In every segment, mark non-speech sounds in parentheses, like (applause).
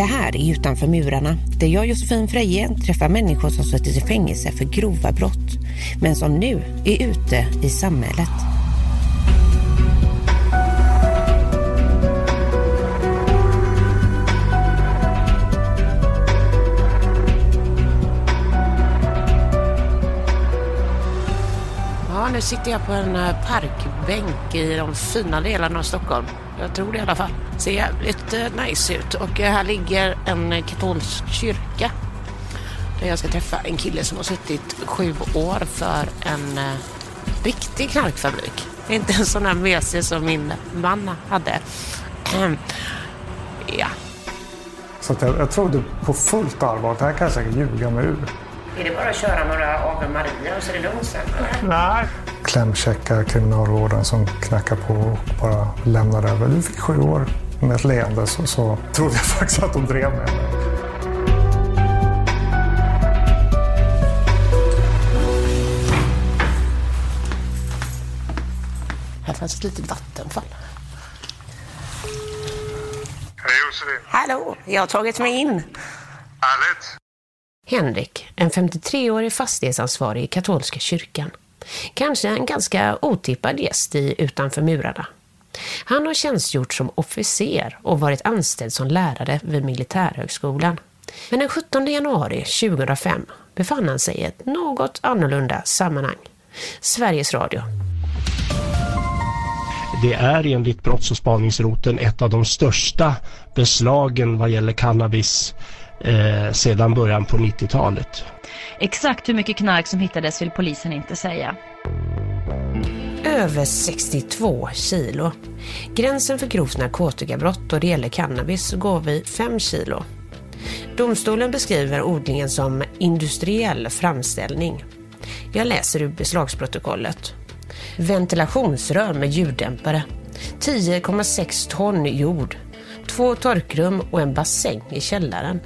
Det här är Utanför murarna, där jag Josefin Freje träffar människor som suttit i fängelse för grova brott, men som nu är ute i samhället. Ja, nu sitter jag på en eh, parkbänk i de fina delarna av Stockholm. Jag tror det i alla fall. Ser jävligt eh, nice ut. Och eh, här ligger en katolsk kyrka. Där jag ska träffa en kille som har suttit sju år för en eh, riktig knarkfabrik. Inte en sån här mesig som min man hade. Ehm, ja. Så att jag, jag trodde på fullt allvar att det här kan jag säkert ljuga mig ur. Är det bara att köra några Ave Maria och så är det lugnt sen? Nej. Klämkäcka kriminalvården som knackar på och bara lämnar över. Du fick sju år med ett leende så, så trodde jag faktiskt att de drev med mig. Här fanns ett litet vattenfall. Hej Josefin. Hallå, jag har tagit mig in. Härligt. Henrik, en 53-årig fastighetsansvarig i katolska kyrkan. Kanske en ganska otippad gäst i Utanför murarna. Han har tjänstgjort som officer och varit anställd som lärare vid Militärhögskolan. Men den 17 januari 2005 befann han sig i ett något annorlunda sammanhang. Sveriges Radio. Det är enligt brotts och spaningsroten ett av de största beslagen vad gäller cannabis eh, sedan början på 90-talet. Exakt hur mycket knark som hittades vill polisen inte säga. Över 62 kilo. Gränsen för grovt narkotikabrott då det gäller cannabis går vid 5 kilo. Domstolen beskriver odlingen som industriell framställning. Jag läser ur beslagsprotokollet. Ventilationsrör med ljuddämpare. 10,6 ton jord. Två torkrum och en bassäng i källaren.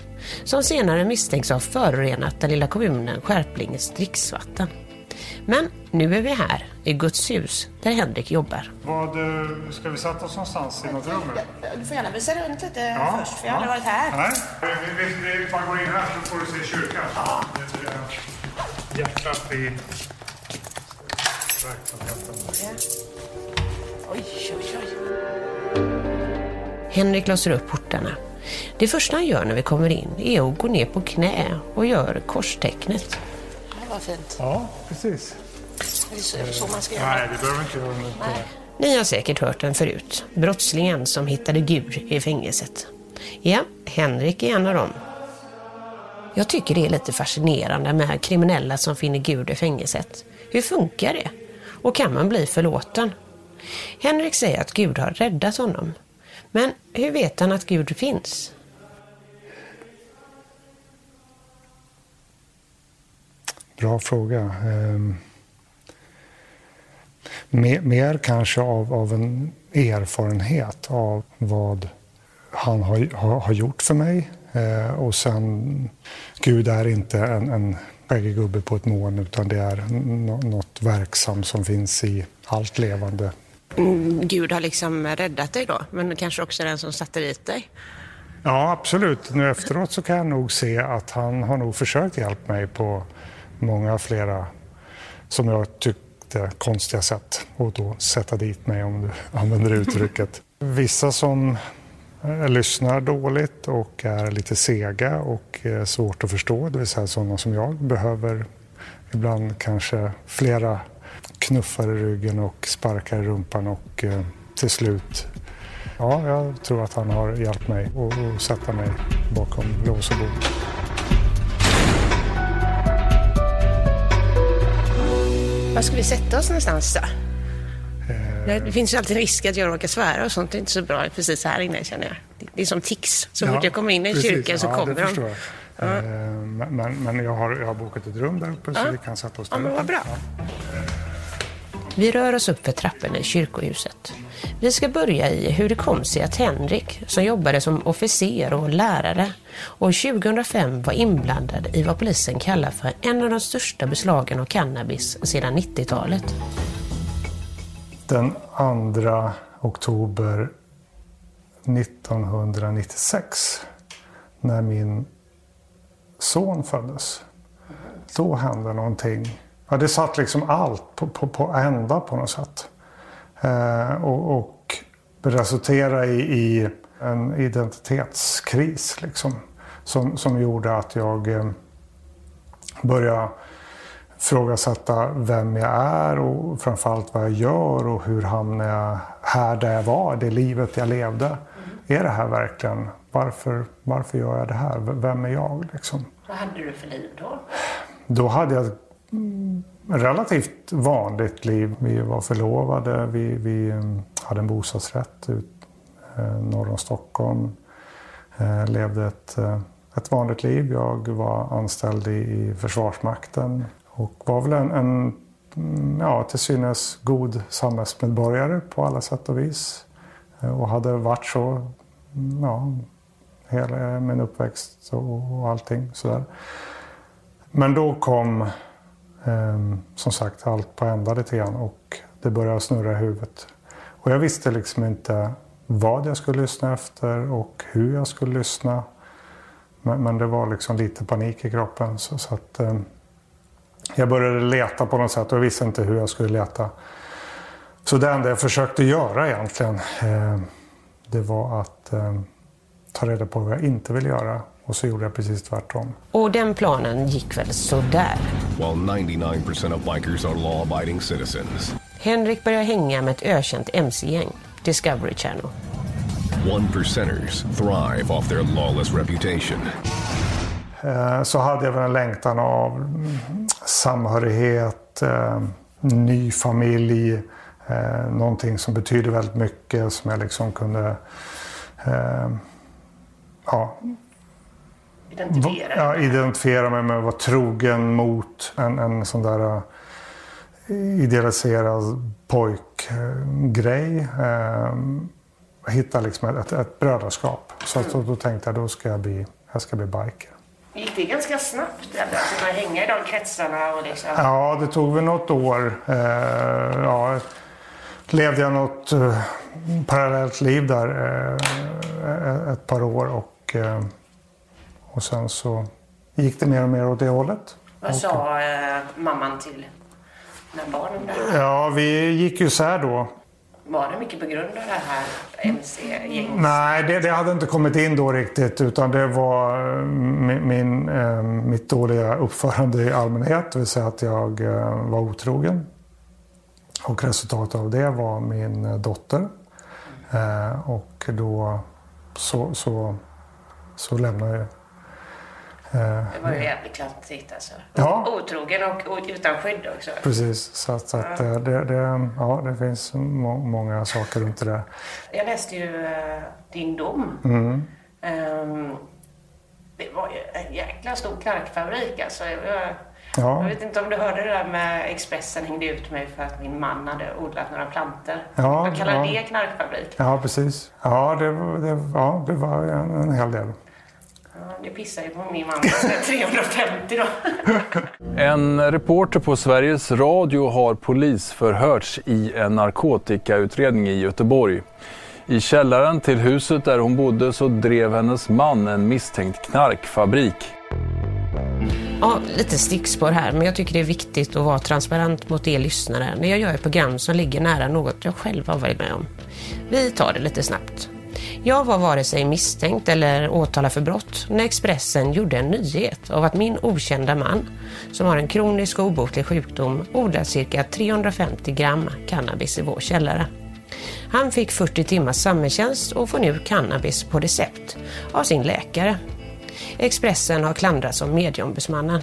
Som senare misstänks ha förorenat den lilla kommunen Skärplinges dricksvatten. Men nu är vi här, i Guds hus, där Henrik jobbar. Vad, eh, ska vi sätta oss någonstans i något rum? Du får gärna visa runt lite Ja, först, för jag har ja. aldrig varit här. Nej, vi, vi, vi bara går in här så får du se kyrkan. Ja. Hjärtat i verksamheten. Oj, oj, oj. Henrik låser upp portarna. Det första han gör när vi kommer in är att gå ner på knä och gör korstecknet. Ja, vad fint. Ja, precis. Det är så, man ska Nej, det behöver inte göra. Ni har säkert hört den förut. Brottslingen som hittade Gud i fängelset. Ja, Henrik är en av dem. Jag tycker det är lite fascinerande med kriminella som finner Gud i fängelset. Hur funkar det? Och kan man bli förlåten? Henrik säger att Gud har räddat honom. Men hur vet han att Gud finns? Bra fråga. Ehm, mer, mer kanske av, av en erfarenhet av vad han har, har, har gjort för mig. Eh, och sen, Gud är inte en, en skäggig på ett moln utan det är något verksamt som finns i allt levande. (clears throat) Gud har liksom räddat dig då, men kanske också den som satte dit dig. Ja, absolut. Nu efteråt så kan jag nog se att han har nog försökt hjälpa mig på många flera, som jag tyckte, konstiga sätt. Och då sätta dit mig, om du (laughs) använder det uttrycket. (laughs) Vissa som eh, lyssnar dåligt och är lite sega och eh, svårt att förstå, det vill säga sådana som jag, behöver ibland kanske flera knuffar i ryggen och sparkar i rumpan och eh, till slut Ja, jag tror att han har hjälpt mig att sätta mig bakom lås och bom. Var ska vi sätta oss någonstans då? Det finns ju alltid risk att jag råkar svära och sånt. Det är inte så bra precis här inne känner jag. Det- är som tics. Så fort jag kommer in i en precis. kyrka så ja, kommer de. jag. Eh, Men, men jag, har, jag har bokat ett rum där uppe så vi kan sätta oss Ja, där men uppe. vad bra. Vi rör oss upp för trapporna i kyrkohuset. Vi ska börja i hur det kom sig att Henrik, som jobbade som officer och lärare, år 2005 var inblandad i vad polisen kallar för en av de största beslagen av cannabis sedan 90-talet. Den 2 oktober 1996, när min son föddes, då hände någonting. Ja, det satt liksom allt på, på, på ända på något sätt. Eh, och, och resulterade i, i, en identitetskris liksom, som, som gjorde att jag eh, började ifrågasätta vem jag är och framförallt vad jag gör och hur hamnade jag här där jag var, det livet jag levde. Mm. Är det här verkligen, varför, varför gör jag det här? Vem är jag? Liksom? Vad hade du för liv då? Då hade jag relativt vanligt liv. Vi var förlovade, vi, vi ehm, hade en bostadsrätt ut, eh, norr om Stockholm. Eh, levde ett, eh, ett vanligt liv. Jag var anställd i, i Försvarsmakten och var väl en, en mm, ja, till synes god samhällsmedborgare på alla sätt och vis. Eh, och hade varit så mm, ja, hela min uppväxt och, och allting sådär. Men då kom Ehm, som sagt allt på ända lite grann och det började snurra i huvudet. Och jag visste liksom inte vad jag skulle lyssna efter och hur jag skulle lyssna. Men, men det var liksom lite panik i kroppen. Så, så att, eh, jag började leta på något sätt och jag visste inte hur jag skulle leta. Så det enda jag försökte göra egentligen, eh, det var att eh, ta reda på vad jag inte ville göra. Och så gjorde jag precis tvärtom. Och den planen gick väl sådär. While 99% of bikers are law-abiding citizens. Henrik började hänga med ett ökänt mc-gäng, Discovery Channel. One percenters thrive off their lawless reputation. Eh, så hade jag väl en längtan av samhörighet, eh, ny familj, eh, någonting som betyder väldigt mycket som jag liksom kunde ja, identifiera, ja, identifiera mig med att vara trogen mot en, en sån där idealiserad pojkgrej. Eh, hitta liksom ett, ett brödraskap. Så mm. då tänkte jag då ska jag bli, jag ska bli biker. Gick det ganska snabbt? Att man hänga i de kretsarna? Och liksom... Ja, det tog väl något år. Eh, ja, levde jag något eh, parallellt liv där eh, ett par år och, eh, och sen så gick det mer och mer åt det hållet. Vad sa eh, mamman till barnen där? Ja, vi gick ju isär då. Var det mycket på grund av det här mc-gänget? Nej, det, det, hade inte kommit in då riktigt utan det var eh, min, min, eh, mitt dåliga uppförande i allmänhet, det vill säga att jag eh, var otrogen. Och resultatet av det var min eh, dotter. Eh, och då så, så, så lämnade jag det var ju jävligt klantigt alltså. Ja. Otrogen och, utan skydd också. Precis, så, att, så att ja. Det, det, ja, det finns må, många saker runt det där. Jag läste ju uh, din dom. Mm. Um, det var ju en jäkla stor knarkfabrik alltså. Jag, ja. jag vet inte om du hörde det där med Expressen hängde ut mig för att min man hade odlat några plantor. Ja, Vad kallar ja. det knarkfabrik? Ja, precis. Ja, det, det, ja, det var en, en hel del. Det pissar ju på min man 350 då. (laughs) En reporter på Sveriges Radio har polisförhörts i en narkotikautredning i Göteborg. I källaren till huset där hon bodde så drev hennes man en misstänkt knarkfabrik. Ja, lite stickspår här, men jag tycker det är viktigt att vara transparent mot er lyssnare när jag gör ett program som ligger nära något jag själv har varit med om. Vi tar det lite snabbt. Jag var vare sig misstänkt eller åtalad för brott när Expressen gjorde en nyhet av att min okända man, som har en kronisk och obotlig sjukdom, odlar cirka 350 gram cannabis i vår källare. Han fick 40 timmars samhällstjänst och får nu cannabis på recept av sin läkare. Expressen har klandrats av medieombudsmannen.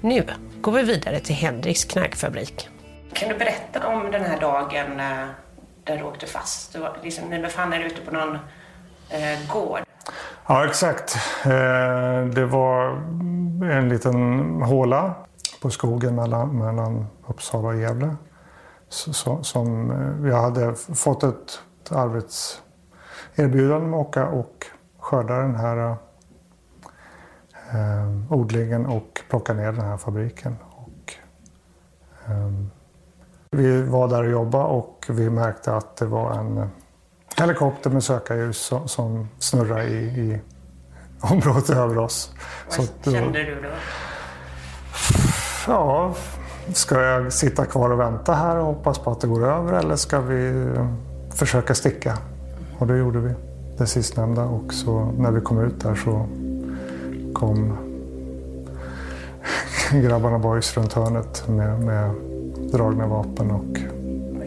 Nu går vi vidare till Henriks knarkfabrik. Kan du berätta om den här dagen eh, där du åkte fast. Du var, liksom, ni befann er ute på någon eh, gård. Ja, exakt. Eh, det var en liten håla på skogen mellan, mellan Uppsala och Gävle. så, som eh, jag hade fått ett arbetserbjudande om att åka och skörda den här eh, odlingen och plocka ner den här fabriken. Och, eh, vi var där och jobbade och vi märkte att det var en helikopter med sökarljus som, som snurrade i, i området över oss. Vad Så kände du då? Ja, ska jag sitta kvar och vänta här och hoppas på att det går över eller ska vi försöka sticka? Och det gjorde vi, det sistnämnda. Och så när vi kom ut där så kom (laughs) grabbarna boys runt hörnet med, med dragna vapen och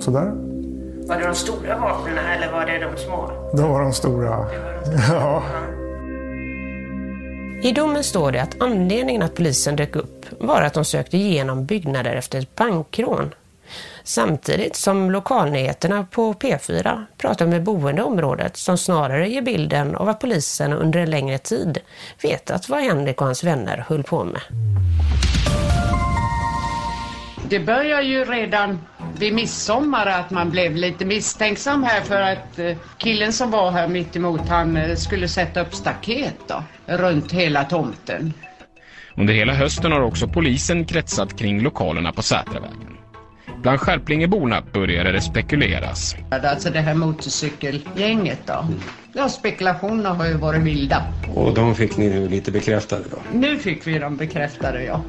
sådär. Var det de stora vapnen eller var det de små? Det var de stora. Var de stora. (laughs) Ja. I domen står det att anledningen att polisen dök upp var att de sökte igenom byggnader efter ett bankrån. Samtidigt som lokalnyheterna på P4 pratar med boende i området som snarare ger bilden av att polisen under en längre tid vetat vad Henrik och hans vänner höll på med. Det börjar ju redan vid midsommar att man blev lite misstänksam här för att eh, killen som var här mitt emot han eh, skulle sätta upp staket då, runt hela tomten. Under hela hösten har också polisen kretsat kring lokalerna på Sätravägen. Bland skärplingeborna började det spekuleras. Alltså det här motorcykelgänget då. Ja, spekulationerna har ju varit vilda. Och de fick ni nu lite bekräftade då? Nu fick vi dem bekräftade, ja.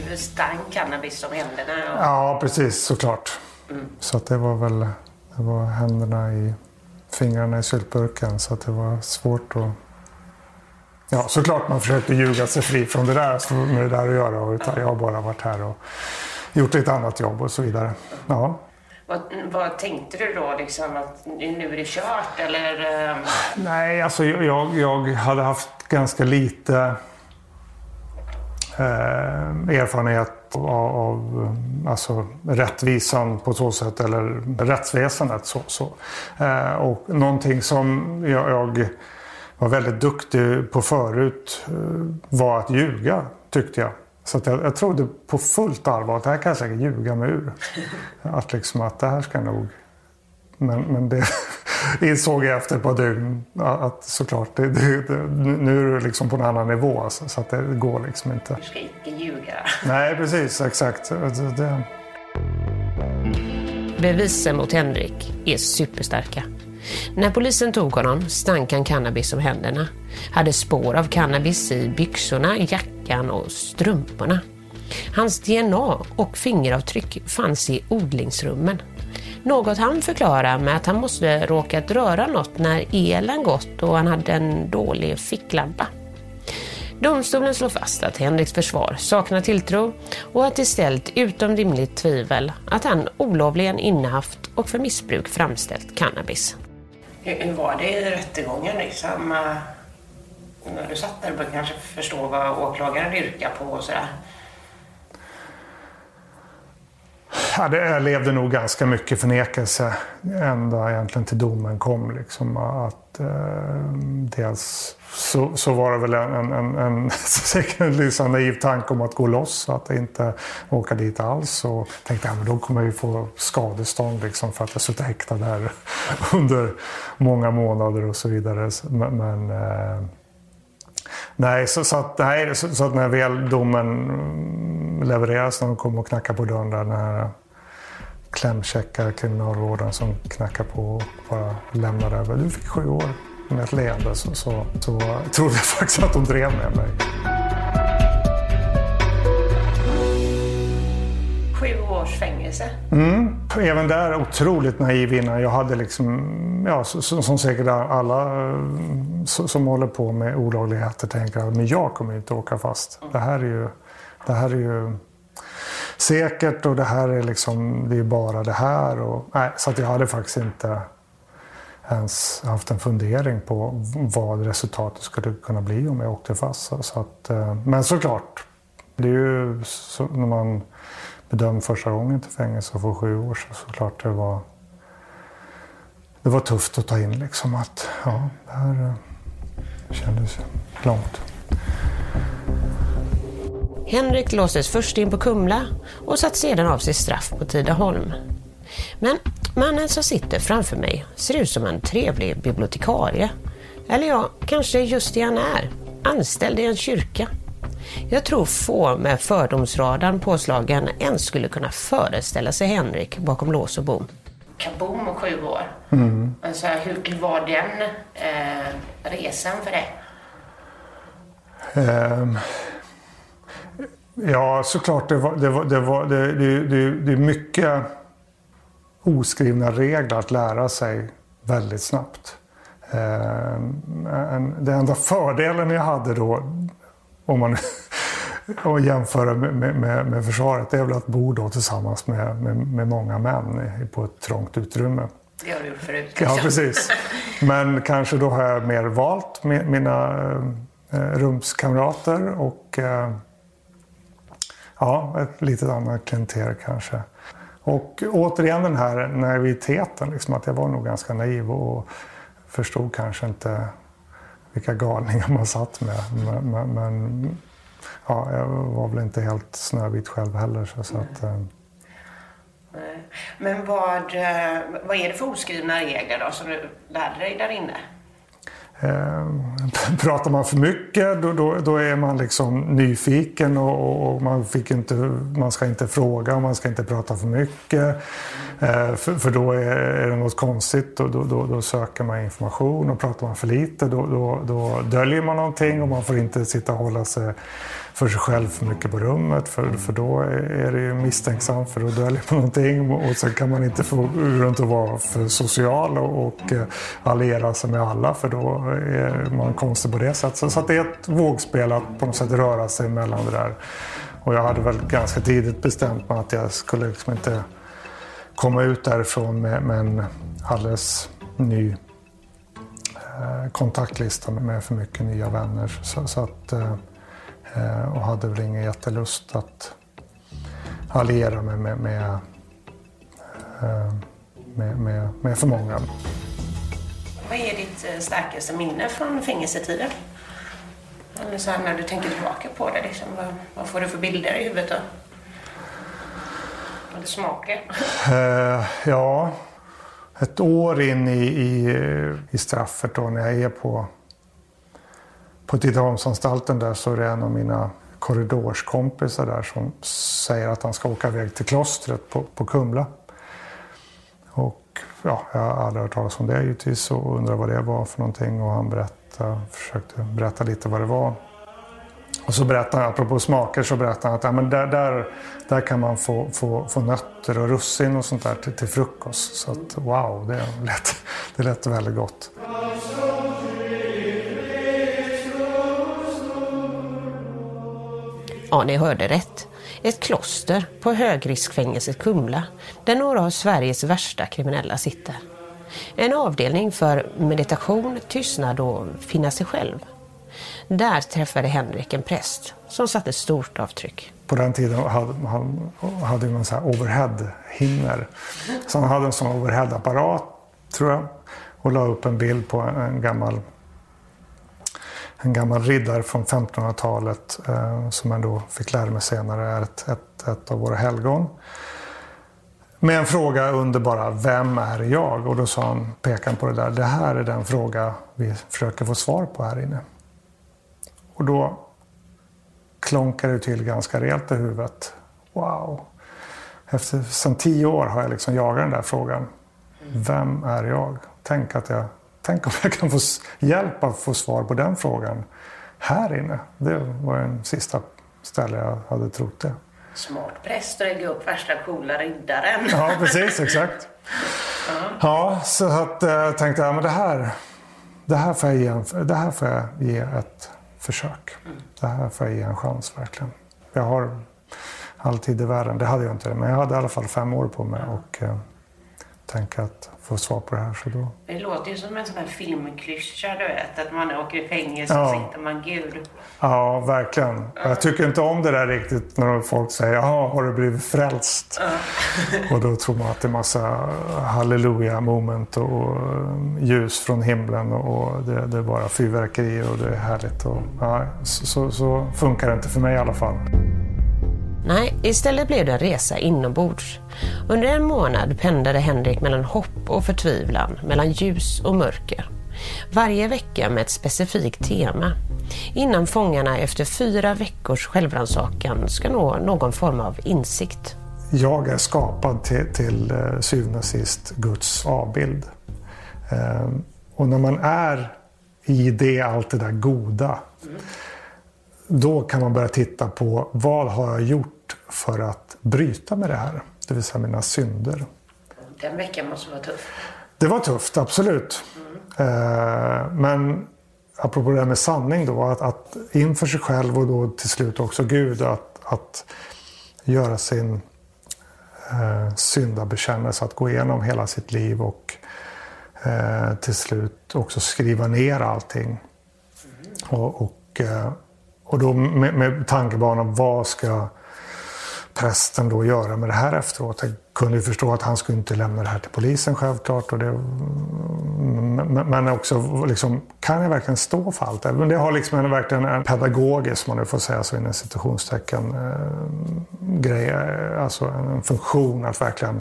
Du stank cannabis om händerna? Och... Ja, precis såklart. Mm. Så att det var väl det var händerna i fingrarna i syltburken så att det var svårt att Ja, såklart man försökte ljuga sig fri från det där med det där att göra. Utan jag har bara varit här och gjort lite annat jobb och så vidare. Ja. Vad, vad tänkte du då? Liksom, att nu är det kört eller? Um... Nej, alltså jag, jag hade haft ganska lite eh, erfarenhet av, av eh, alltså, rättvisan på så sätt, eller rättsväsendet. Så, så. Eh, och någonting som jag, jag, var väldigt duktig på förut eh, var att ljuga, tyckte jag. Så jag, jag trodde på fullt allvar att det här kan jag säkert ljuga mig ur. Att, liksom, att det här ska nog... Men, men det (laughs) insåg jag efter ett par dygn att såklart, det, det, det, nu är du liksom på en annan nivå. Alltså, så att det går liksom inte. Du ska inte ljuga. Nej, precis. Exakt. Det... Bevisen mot Henrik är superstarka. När polisen tog honom stank han cannabis om händerna. Hade spår av cannabis i byxorna, jackan och strumporna. Hans DNA och fingeravtryck fanns i odlingsrummen. Något han förklarar med att han måste råkat röra något när elen gått och han hade en dålig ficklampa. Domstolen slår fast att Henriks försvar saknar tilltro och att det ställt utom rimligt tvivel att han olovligen innehaft och för missbruk framställt cannabis. Hur, var det i rättegången? Liksom, eh, när du satt där och kanske förstå vad åklagaren yrkar på och sådär? Ja, det levde nog ganska mycket förnekelse ända egentligen till domen kom. Liksom, att, eh, dels så, så var det väl en, en, en, en, (laughs) en liksom naiv tanke om att gå loss, att inte åka dit alls. Och tänkte att ja, då kommer jag ju få skadestånd liksom, för att jag suttit häktad där (laughs) under många månader och så vidare. Men, men eh, Nej, så, så, att, nej så, så, att när väl domen levereras, när de kommer och knackar på dörren där, den här klämkäcka kriminalvården som knackar på och bara lämnar över. Du fick sju år med ett leende så, så, så trodde jag faktiskt att de drev med mig. Sju års fängelse? Mm. Även där otroligt naiv innan. Jag hade liksom, ja, som, som säkert alla som håller på med olagligheter tänker att men jag kommer inte åka fast. Det här är ju, det här är ju säkert och det här är liksom, det är bara det här. Och, nej, så att jag hade faktiskt inte ens haft en fundering på vad resultatet skulle kunna bli om jag åkte fast. Så att, eh, men såklart, det är ju så, när man bedömd första gången till fängelse och får sju år så såklart det var det var tufft att ta in liksom att ja, det här eh, kändes långt. Henrik låstes först in på Kumla och satt sedan av sitt straff på Tidaholm. Men mannen som sitter framför mig ser ut som en trevlig bibliotekarie. Eller ja, kanske just det han är. Anställd i en kyrka. Jag tror få med fördomsradarn påslagen ens skulle kunna föreställa sig Henrik bakom lås och bom. Kaboom och sju år. Mm. Alltså, hur var den eh, resan för dig? Ehm, ja, såklart. Det, var, det, var, det, var, det, det, det, är mycket oskrivna regler att lära sig väldigt snabbt. En, den enda fördelen jag hade då, om man (laughs) och jämföra med, med, med, försvaret, det är väl att bo då tillsammans med, med, med många män på ett trångt utrymme. Det har du gjort förut. Ja, precis. (laughs) Men kanske då har jag mer valt mina eh, rumskamrater och eh, ja, ett litet annat klienter kanske. Och återigen den här naiviteten, liksom, att jag var nog ganska naiv och förstod kanske inte vilka galningar man satt med. Men, men, men ja, jag var väl inte helt snövit själv heller. Så, så att, eh. Men vad, eh, vad är det för oskrivna regler då som du lärde dig där inne? Eh, (laughs) pratar man för mycket då, då, då är man liksom nyfiken och, och, man, fick inte, man ska inte fråga och man ska inte prata för mycket. Eh, för, för, då är, är, det något konstigt och då, då, då, söker man information och pratar man för lite då, då, då döljer man någonting och man får inte sitta och hålla sig för sig själv för mycket på rummet för, för då är det ju misstänksamt för då döljer man någonting och sen kan man inte få runt att vara för social och, och eh, alliera sig med alla för då är man konstig på det sättet. Så, så det är ett vågspel att på något sätt röra sig mellan det där. Och jag hade väl ganska tidigt bestämt mig att jag skulle liksom inte komma ut därifrån med, med en alldeles ny eh, kontaktlista med för mycket nya vänner. Så, så att, Eh, och hade väl ingen jättelust att alliera mig med, med, eh, med, med, med för många. Vad är ditt eh, starkaste minne från fängelsetiden? Eller så när du tänker tillbaka på det, liksom, vad, vad får du för bilder i huvudet då? Eller smaker? Uh, ja, ett år in i, i, i straffet då när jag är på på Tidaholmsanstalten där så är det en av mina korridorskompisar där som säger att han ska åka iväg till klostret på, på Kumla. Och ja, jag har aldrig hört talas om det givetvis och undrar vad det var för någonting och han berättade, försökte berätta lite vad det var. Och så berättade han, apropå smaker, så berättade han att ja, men där, där, där kan man få, få, få nötter och russin och sånt där till, till frukost. Så att wow, det lät, det lät väldigt gott. Ja, ni hörde rätt. Ett kloster på högriskfängelset Kumla, där några av Sveriges värsta kriminella sitter. En avdelning för meditation, tystnad och finna sig själv. Där träffade Henrik en präst som satte stort avtryck. På den tiden hade, han, hade man så här overhead-hinner. Så han hade en sån overhead-apparat, tror jag, och la upp en bild på en gammal en gammal riddare från 1500-talet eh, som man då fick lära mig senare är ett, ett, ett av våra helgon. Med en fråga under bara Vem är jag? Och då sa han, pekade på det där, det här är den fråga vi försöker få svar på här inne. Och då klonkar det till ganska rejält i huvudet. Wow! Efter sen tio år har jag liksom jagat den där frågan. Vem är jag? Tänk att jag Tänk om jag kan få hjälp att få svar på den frågan här inne. Det var den sista ställe jag hade trott det. Smart präst att lägga upp värsta coola riddaren. Ja, precis. Exakt. Ja, så att, jag eh, tänkte jag, men det här, det, här får jag ge det här får jag ge ett försök. Mm. Det här får jag ge en chans verkligen. Jag har all tid i världen, det hade jag inte, men jag hade i alla fall fem år på mig. Och, tänka att få svar på det här. Så då... Det låter ju som en sån här filmklyscha, du vet. Att man åker i fängelse Ja. och sitter man gud. Ja, verkligen. Jag tycker inte om det där riktigt när folk säger ja, har du blivit frälst? (laughs) och då tror man att det är massa halleluja moment och eh, ljus från himlen och det, det är bara fyrverkerier och det är härligt. Och, ja, så, så, så funkar det inte för mig i alla fall. Nej, istället blev det en resa inombords. Under en månad pendlade Henrik mellan hopp och förtvivlan, mellan ljus och mörker. Varje vecka med ett specifikt tema. Innan fångarna efter fyra veckors självrannsakan ska nå någon form av insikt. Jag är skapad till, till eh, syvende och sist Guds avbild. Eh, och när man är i det, allt det där goda, då kan man börja titta på vad har jag gjort för att bryta med det här? Det vill säga mina synder. Den veckan måste vara tuff. Det var tufft, absolut. Eh, men apropå det här med sanning då, att, att inför sig själv och då till slut också Gud, att, att göra sin eh, syndabekännelse, att gå igenom hela sitt liv och eh, till slut också skriva ner allting. Och, och, eh, och då med, med tankebanan, vad ska prästen då göra med det här efteråt? Jag kunde ju förstå att han skulle inte lämna det här till polisen självklart. Och det, men men också, liksom, kan jag verkligen stå för allt det? Men det har liksom en, verkligen en pedagogisk, om man nu får säga så inom citationstecken, eh, grej, eh, alltså en funktion att verkligen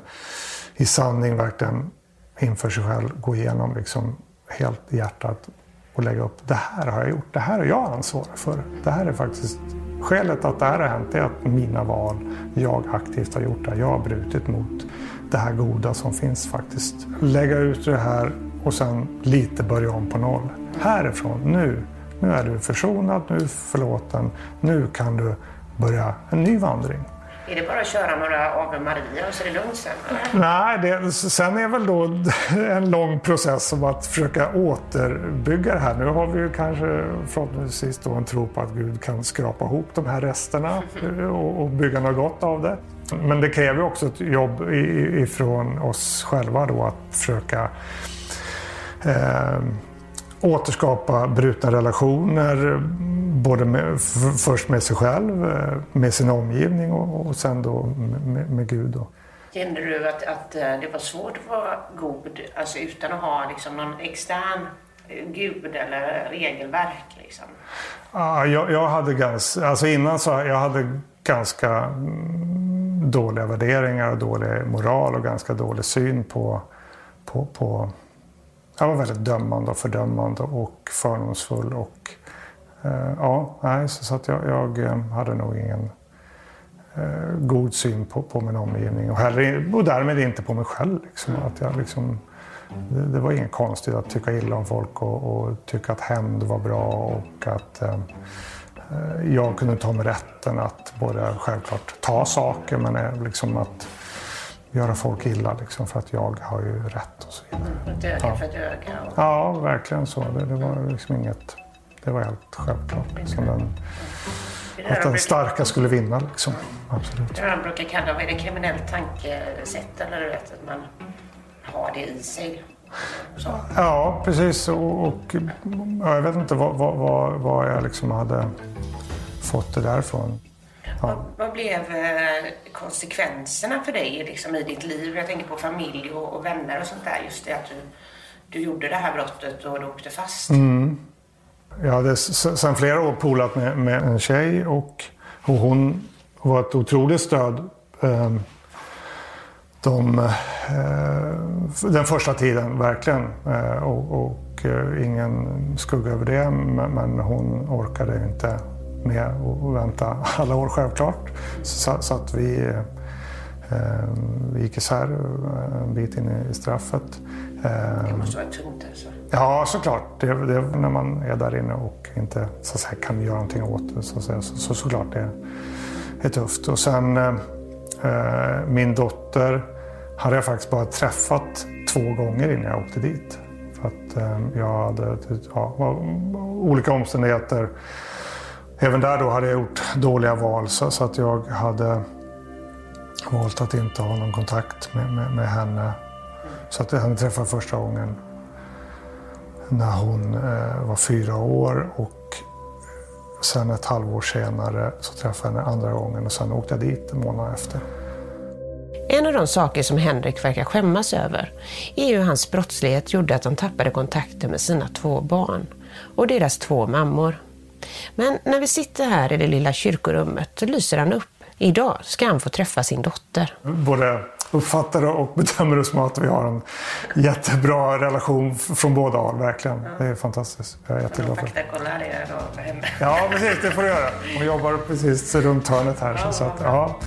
i sanning verkligen inför sig själv gå igenom liksom helt i hjärtat och lägga upp. Det här har jag gjort. Det här är jag ansvarig för. Det här är faktiskt Skälet att det här har hänt är att mina val, jag aktivt har gjort det. Jag har brutit mot det här goda som finns faktiskt. Lägga ut det här och sen lite börja om på noll. Härifrån, nu. Nu är du försonad, nu är du förlåten. Nu kan du börja en ny vandring. Är det bara att köra några Ave Maria och så är det lugnt sen? eller? Nej, det, sen är väl då (laughs) en lång process om att försöka återbygga det här. Nu har vi ju kanske förhoppningsvis då en tro på att Gud kan skrapa ihop de här resterna (laughs) och, och bygga något gott av det. Men det kräver också ett jobb ifrån oss själva då att försöka eh, återskapa brutna relationer. Både med, först med sig själv, eh, med sin omgivning och, och sen då med, med Gud. Då. Kände du att, att eh, det var svårt att vara god alltså utan att ha liksom någon extern eh, gud eller regelverk? Liksom? Ja, jag, jag hade ganska, alltså innan så jag hade ganska mm, dåliga värderingar och dålig moral och ganska dålig syn på, på, på jag var väldigt dömande och fördömande och fördomsfull och eh, ja, nej, så, så att jag, jag eh, hade nog ingen eh, god syn på, på min omgivning och, heller, och därmed inte på mig själv. Liksom, att jag liksom, det, det var inget konstigt att tycka illa om folk och, och tycka att hämnd var bra och att eh, eh jag kunde ta mig rätten att både självklart ta saker men eh, liksom att göra folk illa liksom, för att jag har ju rätt och så vidare. Ett öga Ja. för ett öga. Och... Ja, verkligen så. Det, det var liksom inget... Det var helt självklart. Liksom den, Det det att de den starka skulle vinna. Liksom. Absolut. Det är det de brukar kalla, vad är det, kriminellt tankesätt eller du vet att man har det i sig. Så. Ja, precis. Och, och ja, jag vet inte vad, vad, vad, vad jag liksom hade fått det därifrån. Ja. Vad blev eh, konsekvenserna för dig liksom, i ditt liv? Jag tänker på familj och, och vänner och sånt där. Just det att du, du gjorde det här brottet och du åkte fast. Mm. Jag hade sedan flera år polat med, med en tjej och, och hon var ett otroligt stöd. ehm, De, eh, den första tiden, verkligen. Eh, Och, och ingen skugga över det. Men hon orkade inte med att vänta alla år självklart. Så, så att vi, eh, vi gick isär eh, en bit in i straffet. Eh, Det måste vara tungt alltså. Ja, såklart. Det, det, när man är där inne och inte så säga, kan göra någonting åt det. Så, så, så såklart det är tufft. Och sen eh, eh, min dotter hade jag faktiskt bara träffat två gånger innan jag åkte dit. För att eh, jag hade ja, olika omständigheter. Även där då hade jag gjort dåliga val så, så att jag hade valt att inte ha någon kontakt med, med, med henne Så att henne träffade första gången när hon eh, var fyra år och sen ett halvår senare så träffade jag henne andra gången och sen åkte jag dit en månad efter. En av de saker som Henrik verkar skämmas över är hur hans brottslighet gjorde att han tappade kontakten med sina två barn och deras två mammor. Men när vi sitter här i det lilla kyrkorummet så lyser han upp. Idag ska han få träffa sin dotter. Både uppfattar och bedömer det som att vi har en jättebra relation från båda håll. Verkligen. Det är fantastiskt. Jag är jätteglad för det. Ja, precis. Det får du göra. Hon jobbar precis runt hörnet här. Så att, ja.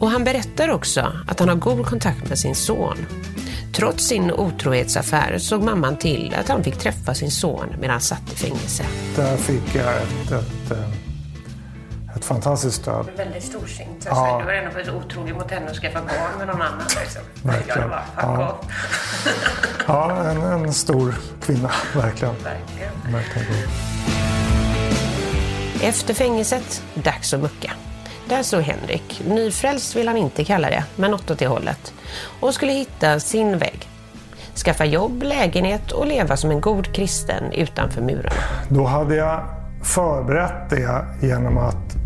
Och han berättar också att han har god kontakt med sin son. Trots sin otrohetsaffär såg mamman till att han fick träffa sin son medan han satt i fängelse. Där fick jag ett, ett, eh, ett fantastiskt stöd. Väldigt storsint. Ja. Du var ändå så otrogen mot henne och skaffa barn med någon annan. Liksom. Verkligen. Jag Ja. (laughs) Ja, en, en stor kvinna. Verkligen. Verkligen. Efter fängelset, dags att mucka. Där Henrik. Nyfrälst vill han inte kalla det, men något åt det hållet. Och skulle hitta sin väg. Skaffa jobb, lägenhet och leva som en god kristen utanför murarna. Då hade jag förberett det genom att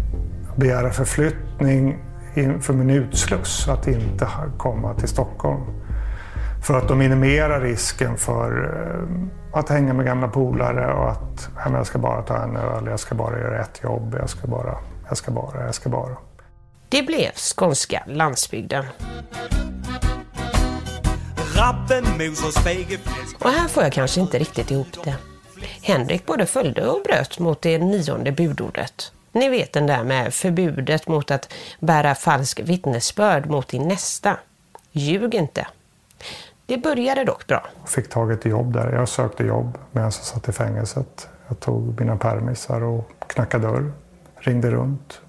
begära förflyttning inför min utsluss, att inte komma till Stockholm. För att minimera risken för eh, att hänga med gamla polare och att jag ska bara ta en öl, jag ska bara göra ett jobb, jag ska bara, jag ska bara, jag ska bara. Det blev skånska landsbygden. Och här får jag kanske inte riktigt ihop det. Henrik både följde och bröt mot det nionde budordet. Ni vet den där med förbudet mot att bära falsk vittnesbörd mot din nästa. Ljug inte. Det började dock bra. Fick tag i ett jobb där. Jag sökte jobb medan jag satt i fängelset. Jag tog mina permisar och knackade dörr, ringde runt.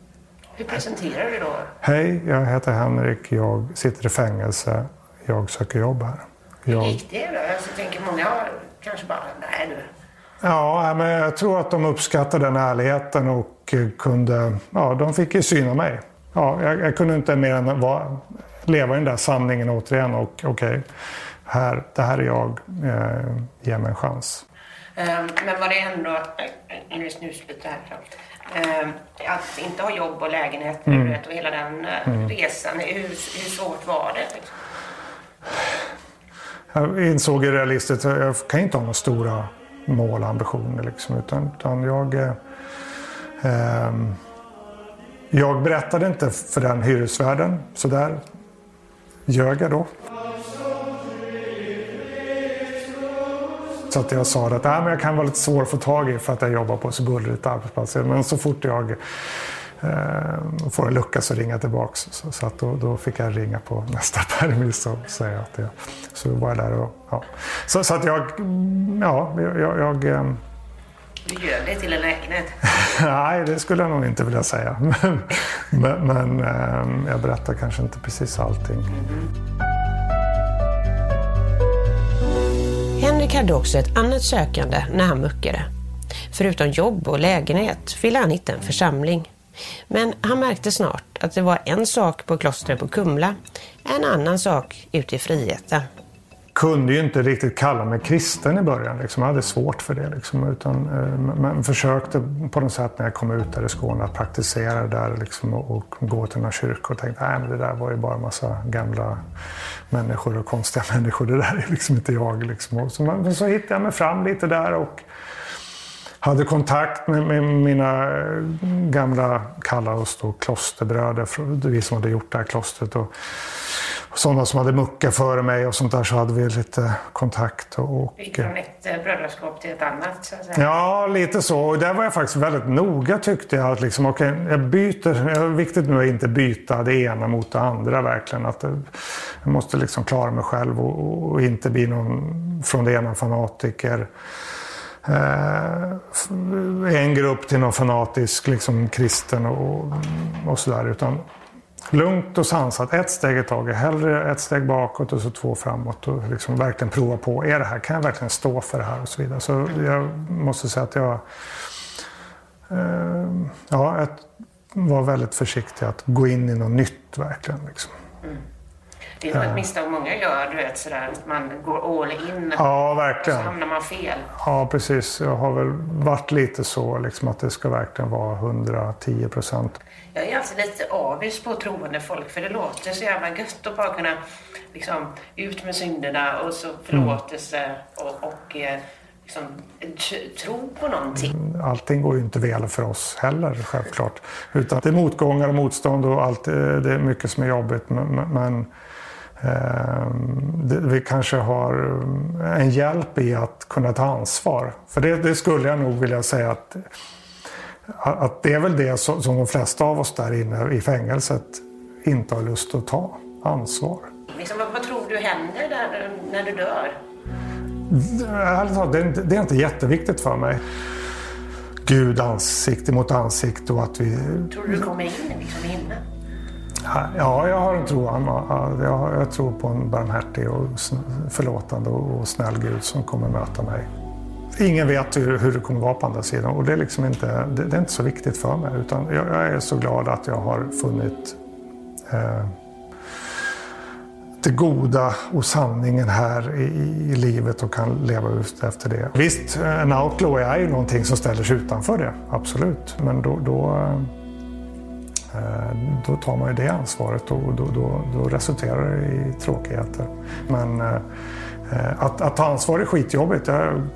Hur presenterar du då? Hej, jag heter Henrik, jag sitter i fängelse, jag söker jobb här. Jag... gick det då? Jag tänker många kanske bara, nej nu. Ja, men jag tror att de uppskattade den ärligheten och eh, kunde, ja, de fick ju syna mig. Ja, jag, jag kunde inte mer än vara, leva i den där sanningen återigen och okej, här, det här är jag, eh, ge mig en chans. Ehm, Men var det ändå, eh, nu är snusbyte här. Ehm, Att inte ha jobb och lägenhet Mm. och hela den eh, Mm. resan, hur, hur svårt var det? Liksom? Jag insåg ju realistiskt att jag kan inte ha några stora mål och ambitioner. Liksom, utan, utan jag, eh, ehm, jag berättade inte för den hyresvärden, så där ljög jag då. Så att jag sa att Nej, men jag kan vara lite svår att få tag i för att jag jobbar på så bullrigt arbetsplats. Men så fort jag eh, får en lucka så ringer jag tillbaks. Så, så att då, då fick jag ringa på (laughs) nästa permis och säga att jag... Så var jag där och... Ja. Så, så att jag... mm, Ja, jag... jag, jag eh, Du ljög dig till en lägenhet. (laughs) nej, det skulle jag nog inte vilja säga. (laughs) Men, men, eh, jag berättar kanske inte precis allting. Henrik hade också ett annat sökande när han muckade. Förutom jobb och lägenhet ville han hitta en församling. Men han märkte snart att det var en sak på klostret på Kumla, en annan sak ute i friheten kunde ju inte riktigt kalla mig kristen i början. Liksom. Jag hade svårt för det. Liksom. Utan, eh, men försökte på något sätt när jag kom ut där i Skåne att praktisera det där liksom, och, och gå till några kyrkor och tänkte att det där var ju bara en massa gamla människor och konstiga (laughs) människor. Det där är liksom inte jag. Liksom. Och så, men så hittade jag mig fram lite där och hade kontakt med, med mina eh, gamla, kallar oss då klosterbröder, vi som hade gjort det här klostret. Och, och sådana som hade muckat före mig och sånt där så hade vi lite kontakt. Och, och, Gick från ett eh, brödraskap till ett annat. Så att säga. Ja, lite så. Och där var jag faktiskt väldigt noga tyckte jag. Att liksom, okay, jag byter, är viktigt nu att inte byta det ena mot det andra verkligen. Att det, jag måste liksom klara mig själv och, och inte bli någon från det ena fanatiker. Eh, en grupp till någon fanatisk liksom, kristen och, och sådär. Utan lugnt och sansat, ett steg i taget. Hellre ett steg bakåt och så två framåt. Och liksom verkligen prova på, är det här, kan jag verkligen stå för det här och så vidare. Så jag måste säga att jag, eh, ja, jag var väldigt försiktig att gå in i något nytt verkligen. Liksom. Mm. Det är nog ett misstag många gör, du vet sådär att man går all in Ja, och så verkligen. hamnar man fel. Ja, precis. Jag har väl varit lite så liksom, att det ska verkligen vara 110 procent. Jag är alltid lite avis på troende folk för det låter så jävla gött att bara kunna liksom ut med synderna och så förlåtelse och, och eh, liksom tro på någonting. Allting går ju inte väl för oss heller, självklart. Utan det är motgångar och motstånd och allt, eh, det är mycket som är jobbigt. Men, men- vi kanske har en hjälp i att kunna ta ansvar. För det, det skulle jag nog vilja säga att, att det är väl det som, som de flesta av oss där inne i fängelset inte har lust att ta ansvar. Liksom, vad, tror du händer där, när du dör? Ärligt talat, det, är inte- det är inte jätteviktigt för mig. Gud ansikte mot ansikte och att vi... Tror du du kommer in liksom, i himlen? Ja, jag har en tro. Jag, tror på en barmhärtig och förlåtande och snäll Gud som kommer möta mig. Ingen vet hur, det kommer vara på andra sidan och det är, liksom inte, det, är inte så viktigt för mig. Utan jag, är så glad att jag har funnit eh, det goda och sanningen här i, i livet och kan leva ut efter det. Visst, en outlaw är ju någonting som ställer sig utanför det, absolut. Men då, då, eh, då tar man ju det ansvaret och då, då, då resulterar det i tråkigheter. Men eh, att, att ta ansvar är skitjobbigt. Jag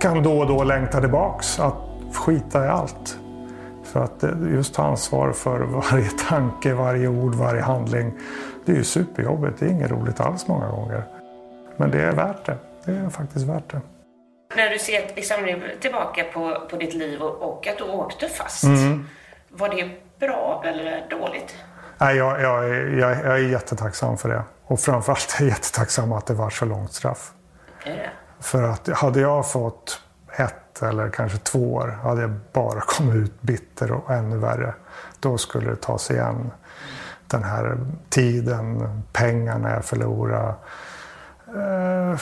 kan då och då längta tillbaks, att skita i allt. För att det- just ta ansvar för varje tanke, varje ord, varje handling. Det är ju superjobbigt. Det är inget roligt alls många gånger. Men det är värt det. Det är faktiskt värt det. När du ser liksom, tillbaka på, på ditt liv och, och att du åkte fast. Mm. Var det bra eller dåligt? Nej, jag, jag, är- jag, jag är jättetacksam för det. Och framförallt är jag jättetacksam att det var så långt straff. Är det? För att hade jag fått ett eller kanske två år hade jag bara kommit ut bitter och ännu värre. Då skulle det ta sig igen. Den här tiden, pengarna jag förlorade. Eh,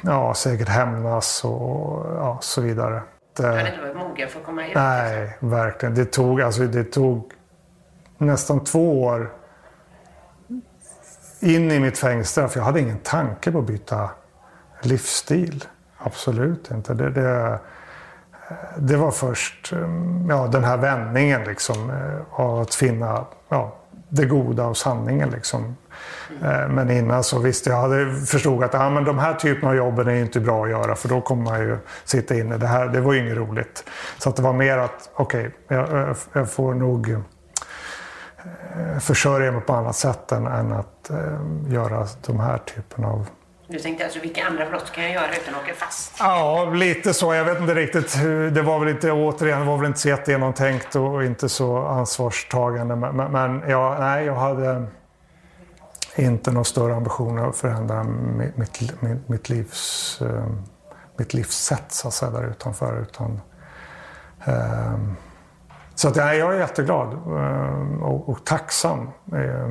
ja, säkert hämnas och ja, så vidare. Du hade Det, inte varit mogen för att komma ut? nej, verkligen. Det tog, alltså, det tog nästan två år in i mitt fängelsestraff. Jag hade ingen tanke på att byta livsstil. Absolut inte. Det, det, det var först um, ja, den här vändningen liksom, eh, av att finna ja, det goda och sanningen. Liksom. Eh, Men innan så visste jag hade förstod att ah, men de här typerna av jobben är inte bra att göra för då kommer man ju sitta inne. Det, här, det var ju inget roligt. Så att det var mer att okej, jag, jag- jag får nog eh, försörja mig på annat sätt än, än att eh, göra de här typerna av Du tänkte alltså, vilka andra brott kan jag göra utan att åka fast? Ja, lite så. Jag vet inte riktigt. Det var väl inte, återigen, var väl inte så jättegenomtänkt och inte så ansvarstagande. Men- men ja, nej, jag hade inte någon större ambition att förändra mitt, mitt, mitt, livs, eh, mitt livssätt så att säga, där utanför. Utan, eh, så att, nej, jag är jätteglad eh, och, och tacksam. Eh,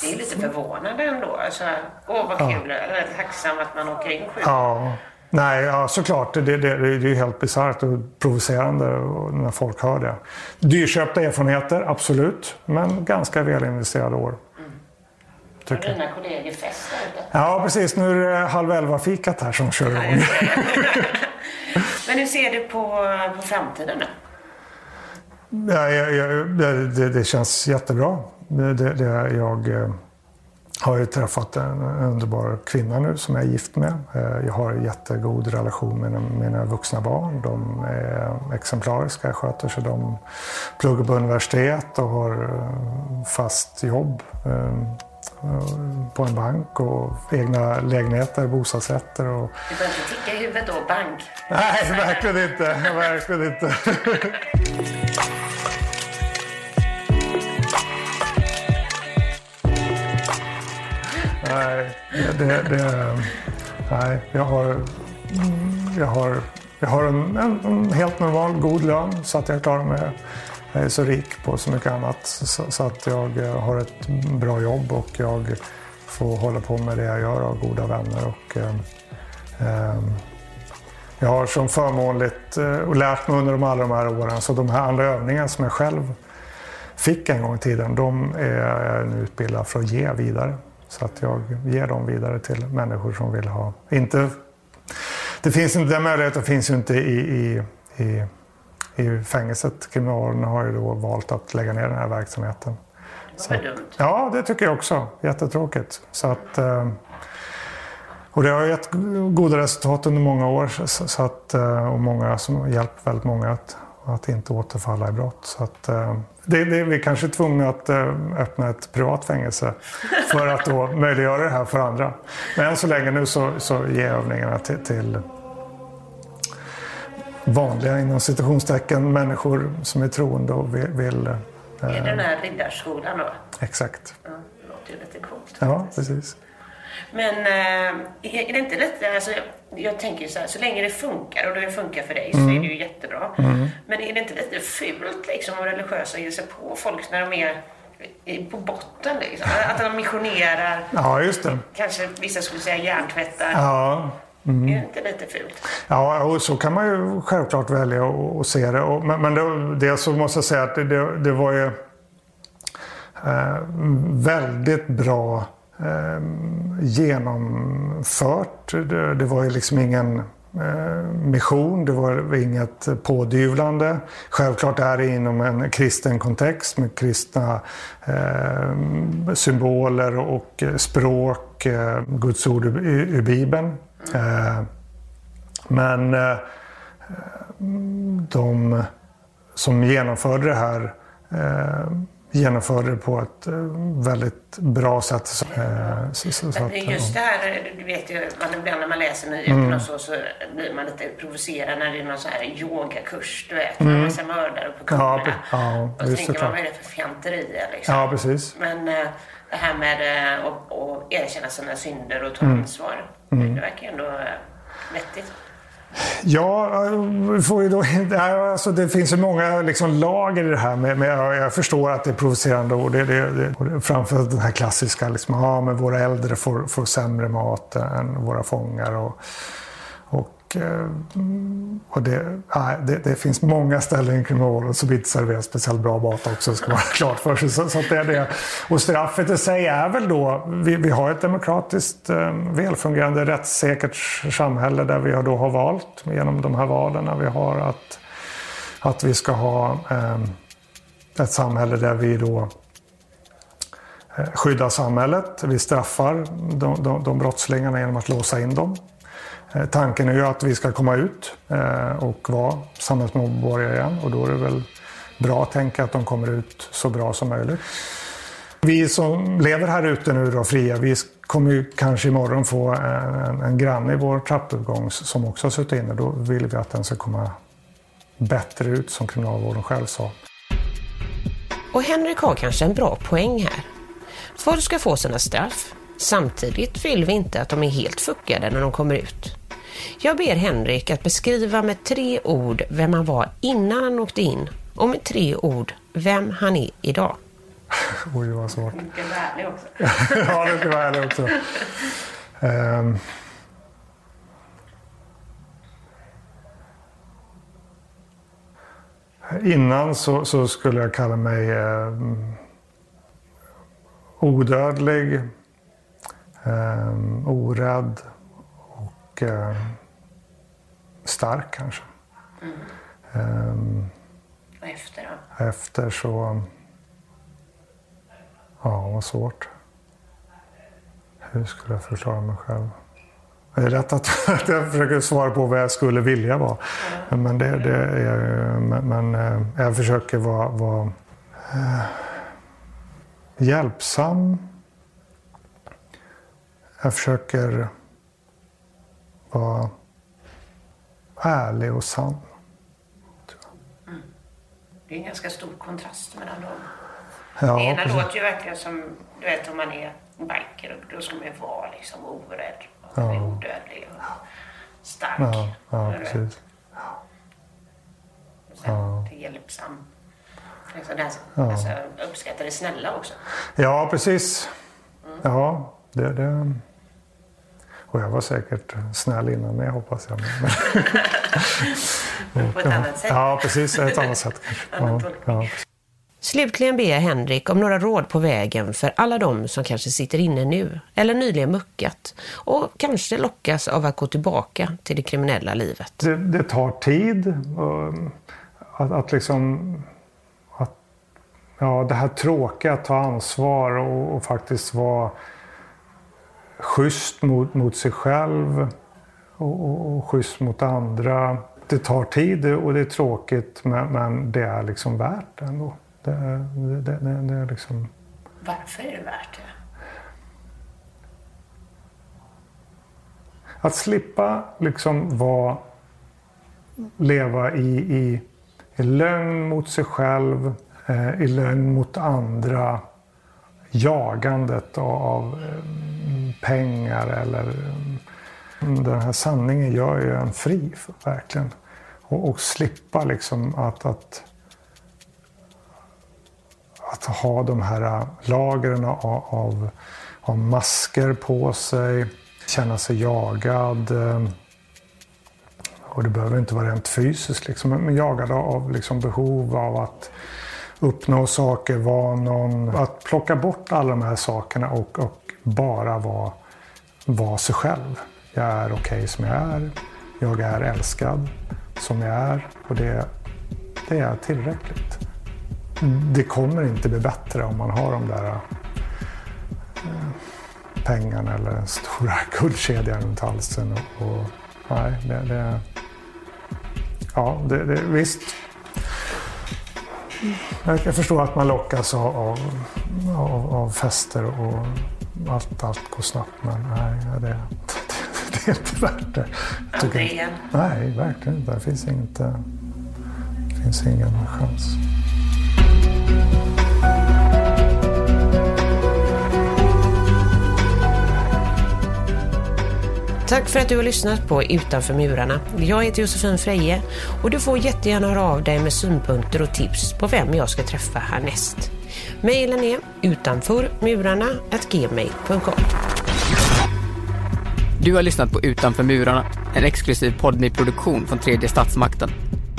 Det är lite förvånande ändå. Alltså, åh vad Ja. kul. Är tacksam att man åker in sjuk. Ja, nej, ja, såklart. Det, det, det, det är ju helt bisarrt och provocerande när folk hör det. Dyrköpta erfarenheter, absolut. Men ganska välinvesterade år. Tycker jag. dina kollegor fest där ute? Ja, precis. Nu är det halv elva-fikat här som kör igång. Men hur ser du på, på framtiden nu? Ja, jag, jag, det, det, känns jättebra. Det, det, jag eh, har ju träffat en underbar kvinna nu som jag är gift med. Eh, Jag har en jättegod relation med mina, vuxna barn. De är exemplariska, sköter sig. De pluggar på universitet och har eh, fast jobb på en bank och egna lägenheter, bostadsrätter. Och... Du börjar inte ticka i huvudet då, bank? Nej, verkligen inte. Verkligen inte. Nej, det, det, nej jag har, jag har, jag har en, en, en helt normal god lön så att jag klarar mig. Jag är så rik på så mycket annat så, så att jag eh, har ett bra jobb och jag får hålla på med det jag gör och har goda vänner. Och, eh, eh, jag har som förmånligt eh, och lärt mig under de alla de här åren så de här andra övningarna som jag själv fick en gång i tiden, de är jag nu utbildad för att ge vidare. Så att jag ger dem vidare till människor som vill ha, inte, det finns inte, den möjligheten finns ju inte i, i, i, i fängelset. Kriminalvården har ju då valt att lägga ner den här verksamheten. Dumt. Ja, det tycker jag också. Jättetråkigt. Så att, eh, och det har gett goda resultat under många år så, så att, eh, och många som hjälpt väldigt många att, att inte återfalla i brott. Så att, eh, det, det, vi kanske är tvungna att öppna ett privat fängelse för att då möjliggöra det här för andra. Men än så länge nu så, så ger övningarna till, till vanliga inom citationstecken människor som är troende och vill, vill är det den här riddarskolan då? Exakt. Ja, det låter ju lite coolt. Ja, precis. Men är det inte lite, alltså, jag tänker så här, så länge det funkar och det funkar för dig mm. så är det ju jättebra. Mm. Men är det inte lite fult liksom om religiösa ger sig på folk när de är på botten liksom? Att de missionerar. Ja, just det. Kanske vissa skulle säga hjärntvättar. Ja. Mm. Är det inte lite fult? Ja, och så kan man ju självklart välja att se det. Men, men det, det så måste jag säga att det, det, det var ju eh, väldigt bra eh, genomfört. Det, det, var ju liksom ingen eh, mission, det var inget pådyvlande. Självklart är det inom en kristen kontext med kristna eh, symboler och språk, eh, Guds ord ur, ur Bibeln. Eh, men eh, de som genomförde det här eh, genomförde det på ett väldigt bra sätt. Så, så, så att, Just det här, du vet ju, man, ibland när man läser nyheterna mm. så, så blir man lite provocerad när det är någon sån här yogakurs, du vet, mm. med en massa mördare på kunderna. Ja, ja, och så tänker man, vad är det för fjanterier liksom? Ja, precis. Men det här med att, att erkänna sina synder och ta mm. ansvar. Mm. Det verkar ändå vettigt. Ja, får ju då, alltså det finns ju många liksom lager i det här. Med, med, jag förstår att det är provocerande ord. Det, det, det, framför den här klassiska, liksom, ja, men våra äldre får, får sämre mat än våra fångar. Och, Eh, och, det, nej, det, det, finns många ställen i kriminalvården som inte serverar speciellt bra mat också, ska vara (laughs) klart för sig. Så, så det är det. Och straffet i sig är väl då, vi, vi har ett demokratiskt eh, välfungerande rättssäkert samhälle där vi då har valt genom de här valen vi har att, att vi ska ha eh, ett samhälle där vi då eh, skyddar samhället. Vi straffar de, de, de brottslingarna genom att låsa in dem. Eh, tanken är ju att vi ska komma ut eh, och vara samhällsmedborgare igen och då är det väl bra att tänka att de kommer ut så bra som möjligt. Vi som lever här ute nu då fria, vi kommer ju kanske imorgon få en, en granne i vår trappuppgång som också har suttit inne. Då vill vi att den ska komma bättre ut som kriminalvården själv sa. Och Henrik har kanske en bra poäng här. Folk ska få sina straff. Samtidigt vill vi inte att de är helt fuckade när de kommer ut. Jag ber Henrik att beskriva med tre ord vem han var innan han åkte in och med tre ord vem han är idag. (laughs) Oj, vad svårt. Mycket värlig också. (laughs) ja, det ska vara ärlig också. Um... Innan så, så, skulle jag kalla mig eh, odödlig, eh, orädd och eh, stark kanske. Mm. Um, och efter då? Efter så... Ja, vad svårt. Hur skulle jag förklara mig själv? Det är lätt (laughs) att, jag försöker svara på vad jag skulle vilja vara. Mm. Men, det, det är, men, men eh, jag försöker vara, vara äh, hjälpsam. Jag försöker vara ärlig och sann. Mm. Det är en ganska stor kontrast mellan dem. Ja, det ena precis. låter ju verkligen som, du vet om man är biker, då ska man ju vara liksom orädd, och ja. odödlig och stark. Ja, ja precis. Och sen ja. hjälpsam. Alltså, det här, ja. alltså, uppskatta det snälla också. Ja, precis. Mm. Ja, det, det och jag var säkert snäll innan med hoppas jag. Men, (laughs) på ett annat sätt? Ja, precis. Ett annat sätt kanske. (laughs) Ja, ja. Slutligen ber jag Henrik om några råd på vägen för alla de som kanske sitter inne nu eller nyligen muckat och kanske lockas av att gå tillbaka till det kriminella livet. Det, det tar tid. Att, att liksom... Att, ja, det här tråkiga, att ta ansvar och, och faktiskt vara schysst mot, mot sig själv och, och, och schysst mot andra. Det tar tid och det är tråkigt men, men det är liksom värt det ändå. Det är, det, det, det är liksom... Varför är det värt det? Att slippa liksom vara, leva i, i, i lögn mot sig själv, eh, i lögn mot andra, jagandet av, eh, pengar eller mm, den här sanningen gör ju en fri, verkligen. Och, och slippa liksom att, att att ha de här eh, lagren av, av, av masker på sig, känna sig jagad. Eh, och det behöver inte vara rent fysiskt, liksom, men jagad av liksom, behov av att uppnå saker, vara någon. Att plocka bort alla de här sakerna och, och bara vara, vara sig själv. Jag är okej okay som jag är. Jag är älskad som jag är och det, det är tillräckligt det kommer inte bli bättre om man har de där eh, pengarna eller den stora (laughs) guldkedjan runt halsen. Och, och nej, det, det, ja, det, det, visst. Jag kan förstå att man lockas av, av, av fester och allt, allt går snabbt. Men nej, det, det är inte värt det. Andrén? Nej, verkligen inte. Det finns, inget, det finns ingen chans. Tack för att du har lyssnat på Utanför murarna. Jag heter Josefin Freje och du får jättegärna höra av dig med synpunkter och tips på vem jag ska träffa härnäst. Mailen är utanförmurarna.gmail.com Du har lyssnat på Utanför murarna, en exklusiv poddmy-produktion från tredje statsmakten.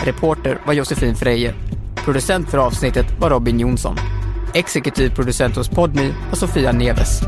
Reporter var Josefin Freje. Producent för avsnittet var Robin Jonsson. Exekutiv producent hos Podmi var Sofia Neves.